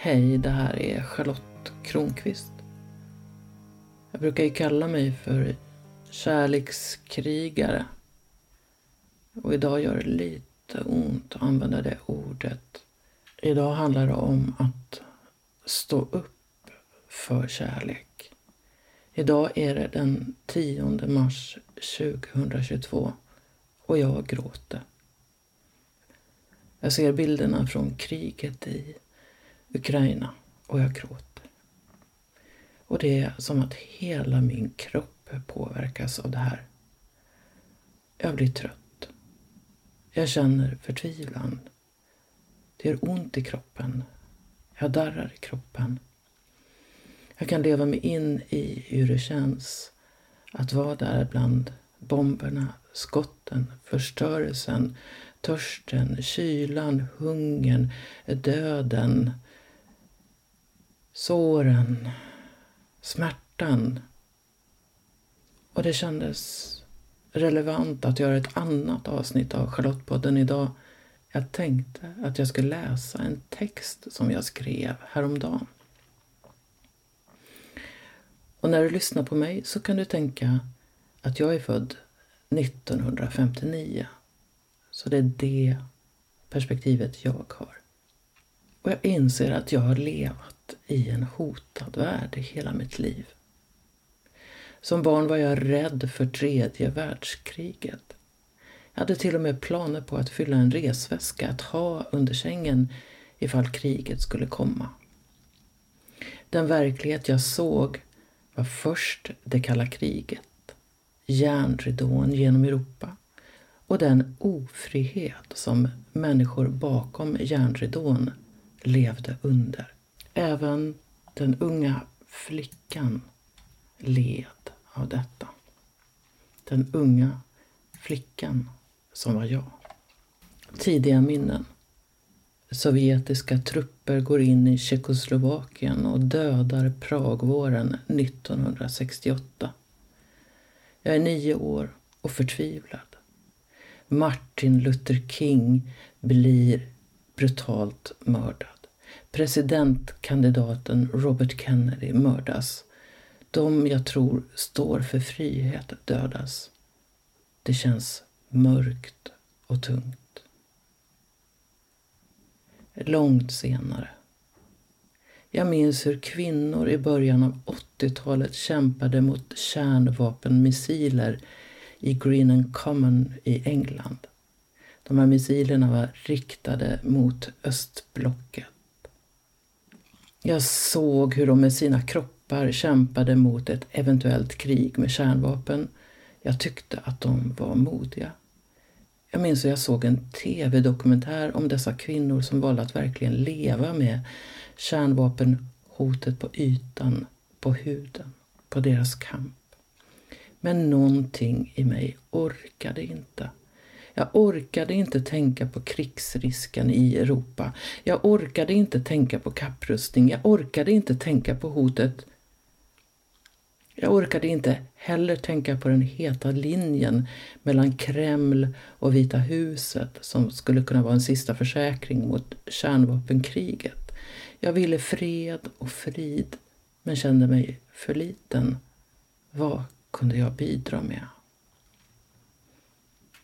Hej, det här är Charlotte Kronqvist. Jag brukar ju kalla mig för kärlekskrigare. Och idag gör det lite ont att använda det ordet. Idag handlar det om att stå upp för kärlek. Idag är det den 10 mars 2022 och jag gråter. Jag ser bilderna från kriget i Ukraina och jag gråter. Och det är som att hela min kropp påverkas av det här. Jag blir trött. Jag känner förtvivlan. Det gör ont i kroppen. Jag darrar i kroppen. Jag kan leva mig in i hur det känns att vara där bland bomberna, skotten, förstörelsen, törsten, kylan, hungern, döden, såren, smärtan. Och det kändes relevant att göra ett annat avsnitt av Charlottepodden idag. Jag tänkte att jag skulle läsa en text som jag skrev häromdagen. Och när du lyssnar på mig så kan du tänka att jag är född 1959. Så det är det perspektivet jag har. Och jag inser att jag har levat i en hotad värld i hela mitt liv. Som barn var jag rädd för tredje världskriget. Jag hade till och med planer på att fylla en resväska att ha under sängen ifall kriget skulle komma. Den verklighet jag såg var först det kalla kriget, järnridån genom Europa och den ofrihet som människor bakom järnridån levde under. Även den unga flickan led av detta. Den unga flickan som var jag. Tidiga minnen. Sovjetiska trupper går in i Tjeckoslovakien och dödar Pragvåren 1968. Jag är nio år och förtvivlad. Martin Luther King blir brutalt mördad. Presidentkandidaten Robert Kennedy mördas. De jag tror står för frihet dödas. Det känns mörkt och tungt. Långt senare. Jag minns hur kvinnor i början av 80-talet kämpade mot kärnvapenmissiler i Green and Common i England. De här missilerna var riktade mot östblocket. Jag såg hur de med sina kroppar kämpade mot ett eventuellt krig med kärnvapen. Jag tyckte att de var modiga. Jag minns att jag såg en tv-dokumentär om dessa kvinnor som valde att verkligen leva med kärnvapenhotet på ytan, på huden, på deras kamp. Men någonting i mig orkade inte. Jag orkade inte tänka på krigsrisken i Europa. Jag orkade inte tänka på kapprustning. Jag orkade inte tänka på hotet. Jag orkade inte heller tänka på den heta linjen mellan Kreml och Vita huset som skulle kunna vara en sista försäkring mot kärnvapenkriget. Jag ville fred och frid men kände mig för liten. Vad kunde jag bidra med?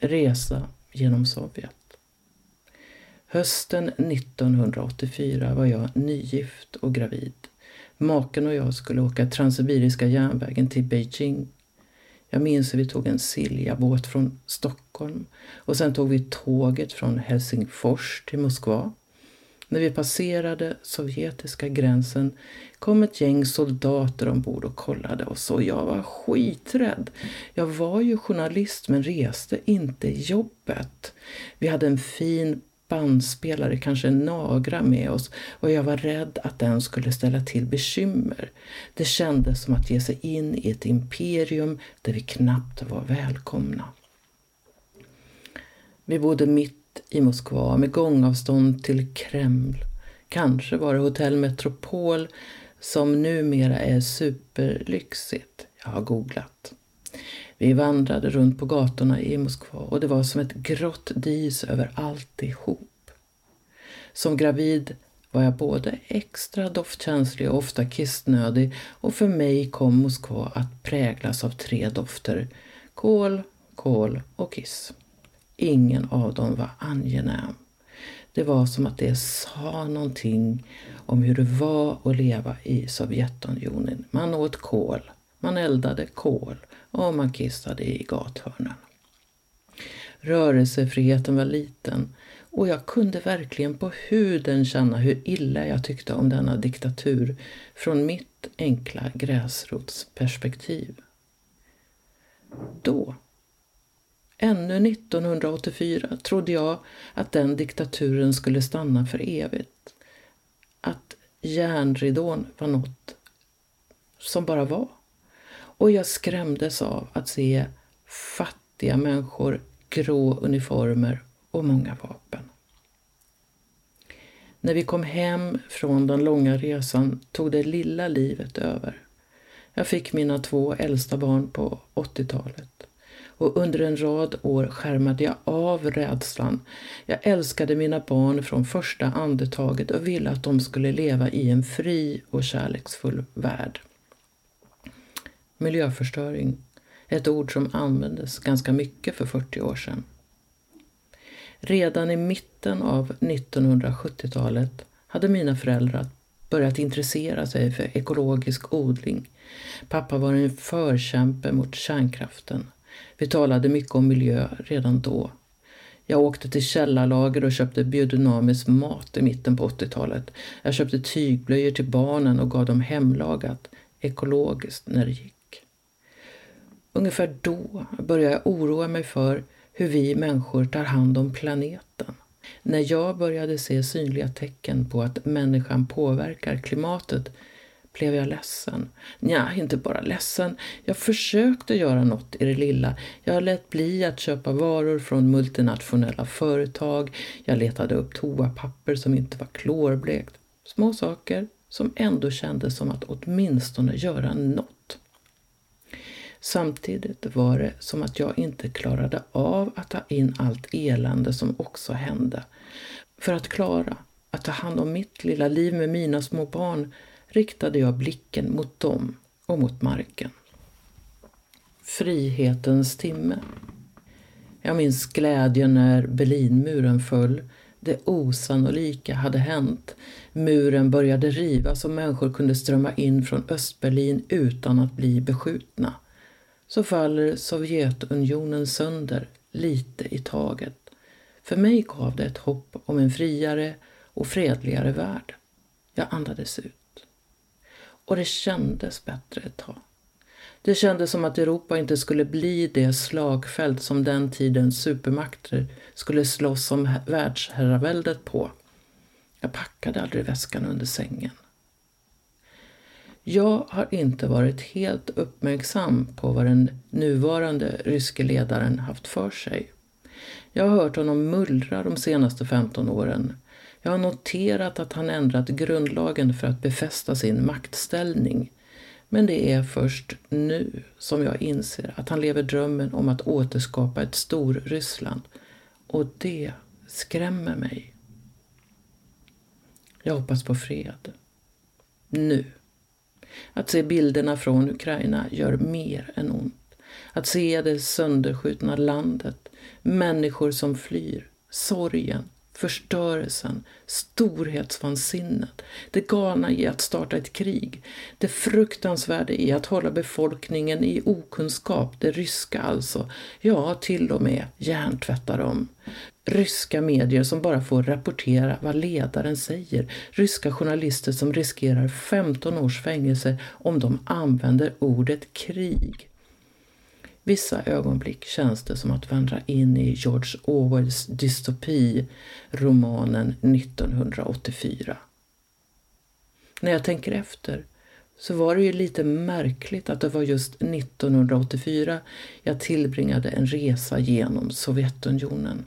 Resa genom Sovjet. Hösten 1984 var jag nygift och gravid. Maken och jag skulle åka Transsibiriska järnvägen till Beijing. Jag minns hur vi tog en Silja-båt från Stockholm och sen tog vi tåget från Helsingfors till Moskva. När vi passerade sovjetiska gränsen kom ett gäng soldater ombord och kollade oss och jag var skiträdd. Jag var ju journalist men reste inte jobbet. Vi hade en fin bandspelare, kanske en Nagra med oss och jag var rädd att den skulle ställa till bekymmer. Det kändes som att ge sig in i ett imperium där vi knappt var välkomna. Vi bodde mitt i Moskva med gångavstånd till Kreml. Kanske var det hotell Metropol som numera är superlyxigt. Jag har googlat. Vi vandrade runt på gatorna i Moskva och det var som ett grått dis över alltihop. Som gravid var jag både extra doftkänslig och ofta kissnödig och för mig kom Moskva att präglas av tre dofter. Kol, kol och kiss. Ingen av dem var angenäm. Det var som att det sa någonting om hur det var att leva i Sovjetunionen. Man åt kol, man eldade kol och man kissade i gathörnen. Rörelsefriheten var liten och jag kunde verkligen på huden känna hur illa jag tyckte om denna diktatur från mitt enkla gräsrotsperspektiv. Då, ännu 1984, trodde jag att den diktaturen skulle stanna för evigt. Att järnridån var något som bara var. Och jag skrämdes av att se fattiga människor, grå uniformer och många vapen. När vi kom hem från den långa resan tog det lilla livet över. Jag fick mina två äldsta barn på 80-talet och under en rad år skärmade jag av rädslan. Jag älskade mina barn från första andetaget och ville att de skulle leva i en fri och kärleksfull värld. Miljöförstöring, ett ord som användes ganska mycket för 40 år sedan. Redan i mitten av 1970-talet hade mina föräldrar börjat intressera sig för ekologisk odling. Pappa var en förkämpe mot kärnkraften. Vi talade mycket om miljö redan då. Jag åkte till källarlager och köpte biodynamisk mat i mitten på 80-talet. Jag köpte tygblöjor till barnen och gav dem hemlagat, ekologiskt, när det gick. Ungefär då började jag oroa mig för hur vi människor tar hand om planeten. När jag började se synliga tecken på att människan påverkar klimatet blev jag ledsen. Nja, inte bara ledsen. Jag försökte göra något i det lilla. Jag lät bli att köpa varor från multinationella företag. Jag letade upp toapapper som inte var klorblekt. Små saker som ändå kändes som att åtminstone göra något. Samtidigt var det som att jag inte klarade av att ta in allt elände som också hände. För att klara att ta hand om mitt lilla liv med mina små barn riktade jag blicken mot dem och mot marken. Frihetens timme. Jag minns glädjen när Berlinmuren föll. Det osannolika hade hänt. Muren började rivas och människor kunde strömma in från Östberlin utan att bli beskjutna så faller Sovjetunionen sönder lite i taget. För mig gav det ett hopp om en friare och fredligare värld. Jag andades ut. Och det kändes bättre ett tag. Det kändes som att Europa inte skulle bli det slagfält som den tidens supermakter skulle slåss om världsherraväldet på. Jag packade aldrig väskan under sängen. Jag har inte varit helt uppmärksam på vad den nuvarande ryske ledaren haft för sig. Jag har hört honom mullra de senaste 15 åren. Jag har noterat att han ändrat grundlagen för att befästa sin maktställning. Men det är först nu som jag inser att han lever drömmen om att återskapa ett Storryssland. Och det skrämmer mig. Jag hoppas på fred. Nu. Att se bilderna från Ukraina gör mer än ont. Att se det sönderskjutna landet, människor som flyr, sorgen, förstörelsen, storhetsvansinnet, det galna i att starta ett krig, det fruktansvärda i att hålla befolkningen i okunskap, det ryska alltså, ja till och med hjärntvätta dem. Ryska medier som bara får rapportera vad ledaren säger, ryska journalister som riskerar 15 års fängelse om de använder ordet krig. Vissa ögonblick känns det som att vandra in i George Orwells dystopi, romanen 1984. När jag tänker efter så var det ju lite märkligt att det var just 1984 jag tillbringade en resa genom Sovjetunionen.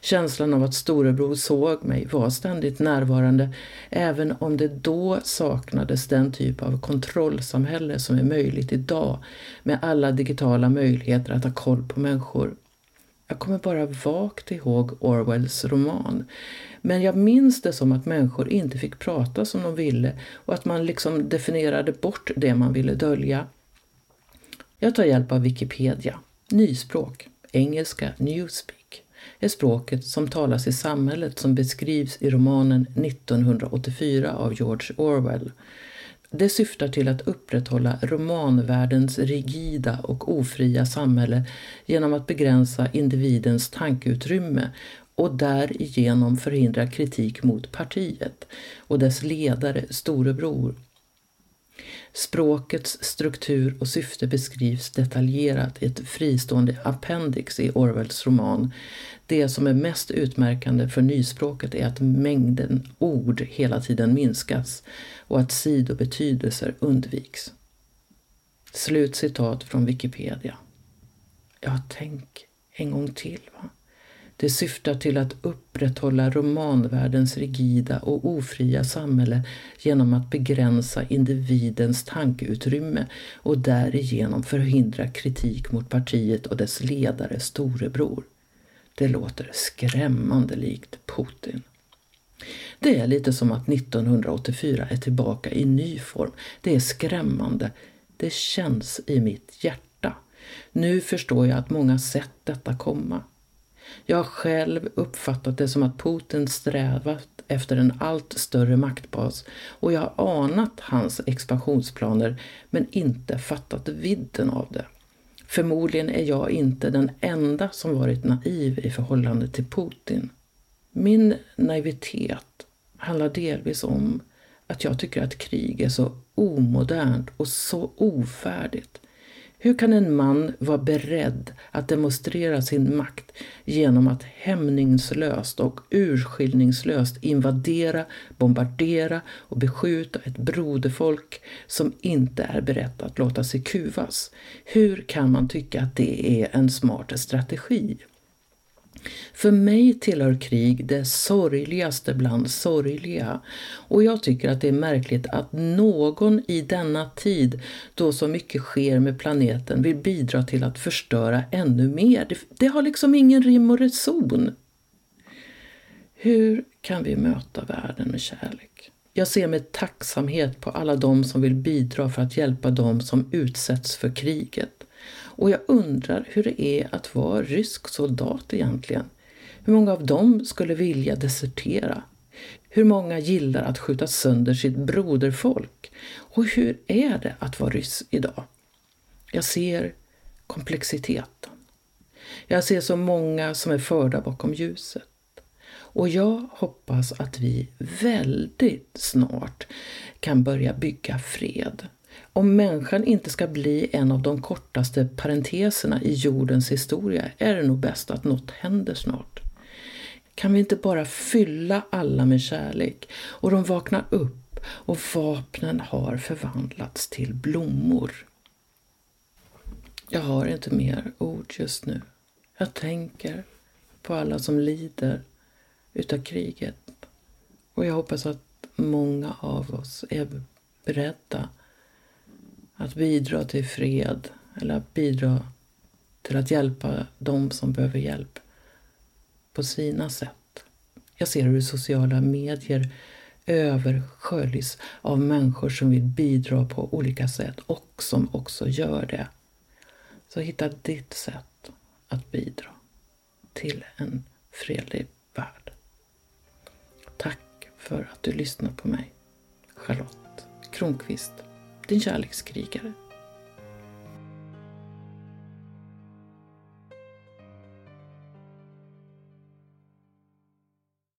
Känslan av att storebror såg mig var ständigt närvarande även om det då saknades den typ av kontrollsamhälle som är möjligt idag med alla digitala möjligheter att ha koll på människor. Jag kommer bara vagt ihåg Orwells roman. Men jag minns det som att människor inte fick prata som de ville och att man liksom definierade bort det man ville dölja. Jag tar hjälp av Wikipedia. Nyspråk, engelska Newspeak, är språket som talas i samhället som beskrivs i romanen 1984 av George Orwell. Det syftar till att upprätthålla romanvärldens rigida och ofria samhälle genom att begränsa individens tankeutrymme och därigenom förhindra kritik mot partiet och dess ledare, storebror. Språkets struktur och syfte beskrivs detaljerat i ett fristående appendix i Orwells roman. Det som är mest utmärkande för nyspråket är att mängden ord hela tiden minskas och att sidobetydelser undviks. Slut citat från Wikipedia. Ja, tänk en gång till. va? Det syftar till att upprätthålla romanvärldens rigida och ofria samhälle genom att begränsa individens tankeutrymme och därigenom förhindra kritik mot partiet och dess ledare storebror. Det låter skrämmande likt Putin. Det är lite som att 1984 är tillbaka i ny form. Det är skrämmande. Det känns i mitt hjärta. Nu förstår jag att många sett detta komma. Jag har själv uppfattat det som att Putin strävat efter en allt större maktbas och jag har anat hans expansionsplaner men inte fattat vidden av det. Förmodligen är jag inte den enda som varit naiv i förhållande till Putin. Min naivitet handlar delvis om att jag tycker att krig är så omodernt och så ofärdigt. Hur kan en man vara beredd att demonstrera sin makt genom att hämningslöst och urskiljningslöst invadera, bombardera och beskjuta ett broderfolk som inte är berett att låta sig kuvas? Hur kan man tycka att det är en smart strategi? För mig tillhör krig det sorgligaste bland sorgliga och jag tycker att det är märkligt att någon i denna tid, då så mycket sker med planeten, vill bidra till att förstöra ännu mer. Det, det har liksom ingen rim och reson. Hur kan vi möta världen med kärlek? Jag ser med tacksamhet på alla de som vill bidra för att hjälpa dem som utsätts för kriget. Och jag undrar hur det är att vara rysk soldat egentligen. Hur många av dem skulle vilja desertera? Hur många gillar att skjuta sönder sitt broderfolk? Och hur är det att vara ryss idag? Jag ser komplexiteten. Jag ser så många som är förda bakom ljuset. Och jag hoppas att vi väldigt snart kan börja bygga fred om människan inte ska bli en av de kortaste parenteserna i jordens historia är det nog bäst att något händer snart. Kan vi inte bara fylla alla med kärlek och de vaknar upp och vapnen har förvandlats till blommor? Jag har inte mer ord just nu. Jag tänker på alla som lider utav kriget och jag hoppas att många av oss är beredda att bidra till fred eller att bidra till att hjälpa de som behöver hjälp på sina sätt. Jag ser hur sociala medier översköljs av människor som vill bidra på olika sätt och som också gör det. Så hitta ditt sätt att bidra till en fredlig värld. Tack för att du lyssnar på mig. Charlotte Kronqvist din kärlekskrigare.